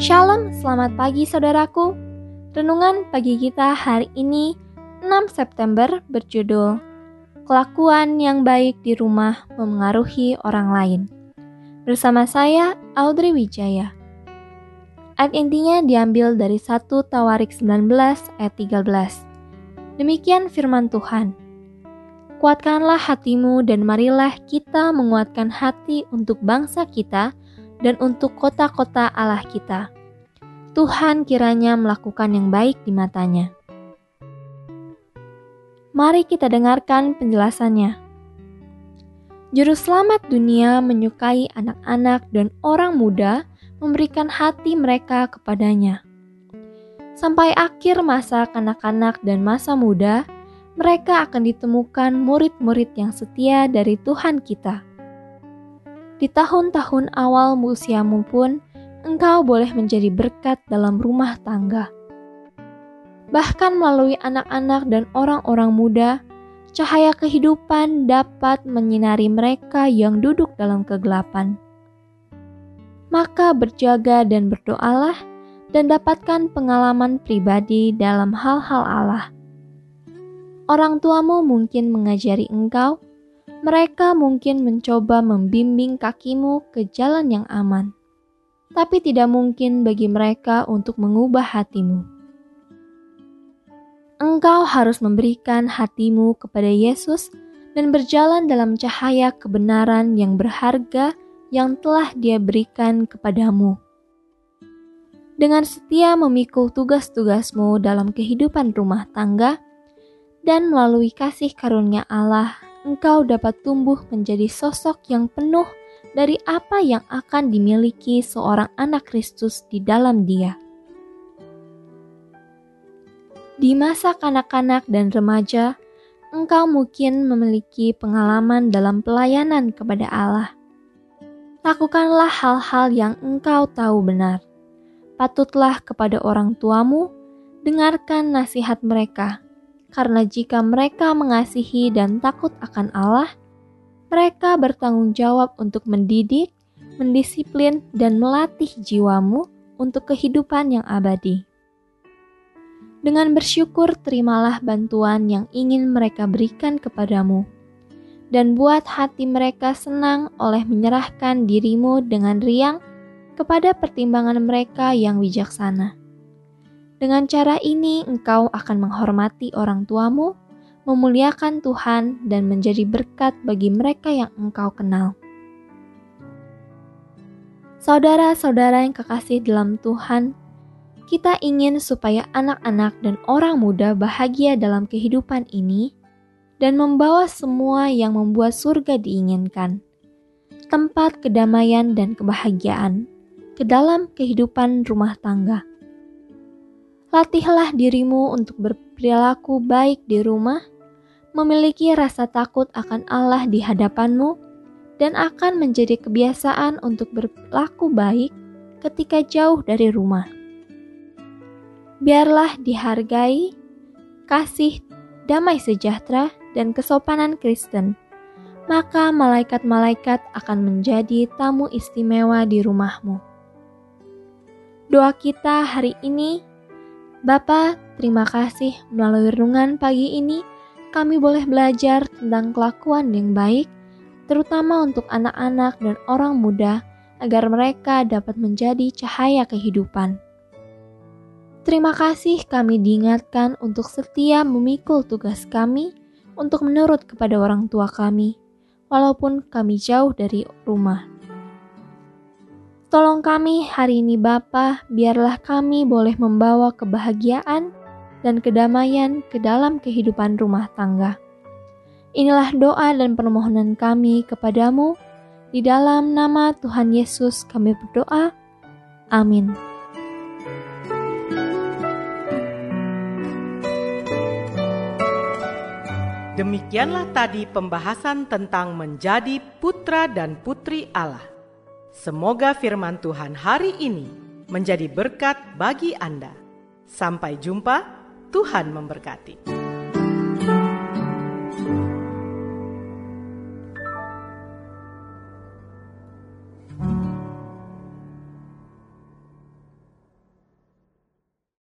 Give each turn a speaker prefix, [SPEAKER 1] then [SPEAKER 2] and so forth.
[SPEAKER 1] Shalom, selamat pagi saudaraku. Renungan pagi kita hari ini 6 September berjudul Kelakuan yang baik di rumah memengaruhi orang lain. Bersama saya Audrey Wijaya. Ayat intinya diambil dari 1 Tawarik 19 ayat 13. Demikian firman Tuhan. Kuatkanlah hatimu dan marilah kita menguatkan hati untuk bangsa kita dan untuk kota-kota Allah kita. Tuhan kiranya melakukan yang baik di matanya. Mari kita dengarkan penjelasannya. Juru selamat dunia menyukai anak-anak dan orang muda memberikan hati mereka kepadanya. Sampai akhir masa kanak-kanak dan masa muda, mereka akan ditemukan murid-murid yang setia dari Tuhan kita di tahun-tahun awal usiamu pun, engkau boleh menjadi berkat dalam rumah tangga. Bahkan melalui anak-anak dan orang-orang muda, cahaya kehidupan dapat menyinari mereka yang duduk dalam kegelapan. Maka berjaga dan berdoalah dan dapatkan pengalaman pribadi dalam hal-hal Allah. Orang tuamu mungkin mengajari engkau mereka mungkin mencoba membimbing kakimu ke jalan yang aman, tapi tidak mungkin bagi mereka untuk mengubah hatimu. Engkau harus memberikan hatimu kepada Yesus dan berjalan dalam cahaya kebenaran yang berharga yang telah Dia berikan kepadamu. Dengan setia memikul tugas-tugasmu dalam kehidupan rumah tangga, dan melalui kasih karunia Allah engkau dapat tumbuh menjadi sosok yang penuh dari apa yang akan dimiliki seorang anak Kristus di dalam Dia. Di masa kanak-kanak dan remaja, engkau mungkin memiliki pengalaman dalam pelayanan kepada Allah. Lakukanlah hal-hal yang engkau tahu benar. Patutlah kepada orang tuamu, dengarkan nasihat mereka karena jika mereka mengasihi dan takut akan Allah, mereka bertanggung jawab untuk mendidik, mendisiplin, dan melatih jiwamu untuk kehidupan yang abadi. Dengan bersyukur, terimalah bantuan yang ingin mereka berikan kepadamu, dan buat hati mereka senang oleh menyerahkan dirimu dengan riang kepada pertimbangan mereka yang bijaksana. Dengan cara ini, engkau akan menghormati orang tuamu, memuliakan Tuhan, dan menjadi berkat bagi mereka yang engkau kenal. Saudara-saudara yang kekasih dalam Tuhan, kita ingin supaya anak-anak dan orang muda bahagia dalam kehidupan ini dan membawa semua yang membuat surga diinginkan, tempat kedamaian dan kebahagiaan ke dalam kehidupan rumah tangga. Latihlah dirimu untuk berperilaku baik di rumah, memiliki rasa takut akan Allah di hadapanmu, dan akan menjadi kebiasaan untuk berlaku baik ketika jauh dari rumah. Biarlah dihargai, kasih, damai sejahtera, dan kesopanan Kristen, maka malaikat-malaikat akan menjadi tamu istimewa di rumahmu. Doa kita hari ini Bapa, terima kasih melalui renungan pagi ini kami boleh belajar tentang kelakuan yang baik, terutama untuk anak-anak dan orang muda agar mereka dapat menjadi cahaya kehidupan. Terima kasih kami diingatkan untuk setia memikul tugas kami untuk menurut kepada orang tua kami, walaupun kami jauh dari rumah. Tolong kami hari ini Bapa, biarlah kami boleh membawa kebahagiaan dan kedamaian ke dalam kehidupan rumah tangga. Inilah doa dan permohonan kami kepadamu. Di dalam nama Tuhan Yesus kami berdoa. Amin.
[SPEAKER 2] Demikianlah tadi pembahasan tentang menjadi putra dan putri Allah. Semoga firman Tuhan hari ini menjadi berkat bagi Anda. Sampai jumpa, Tuhan memberkati.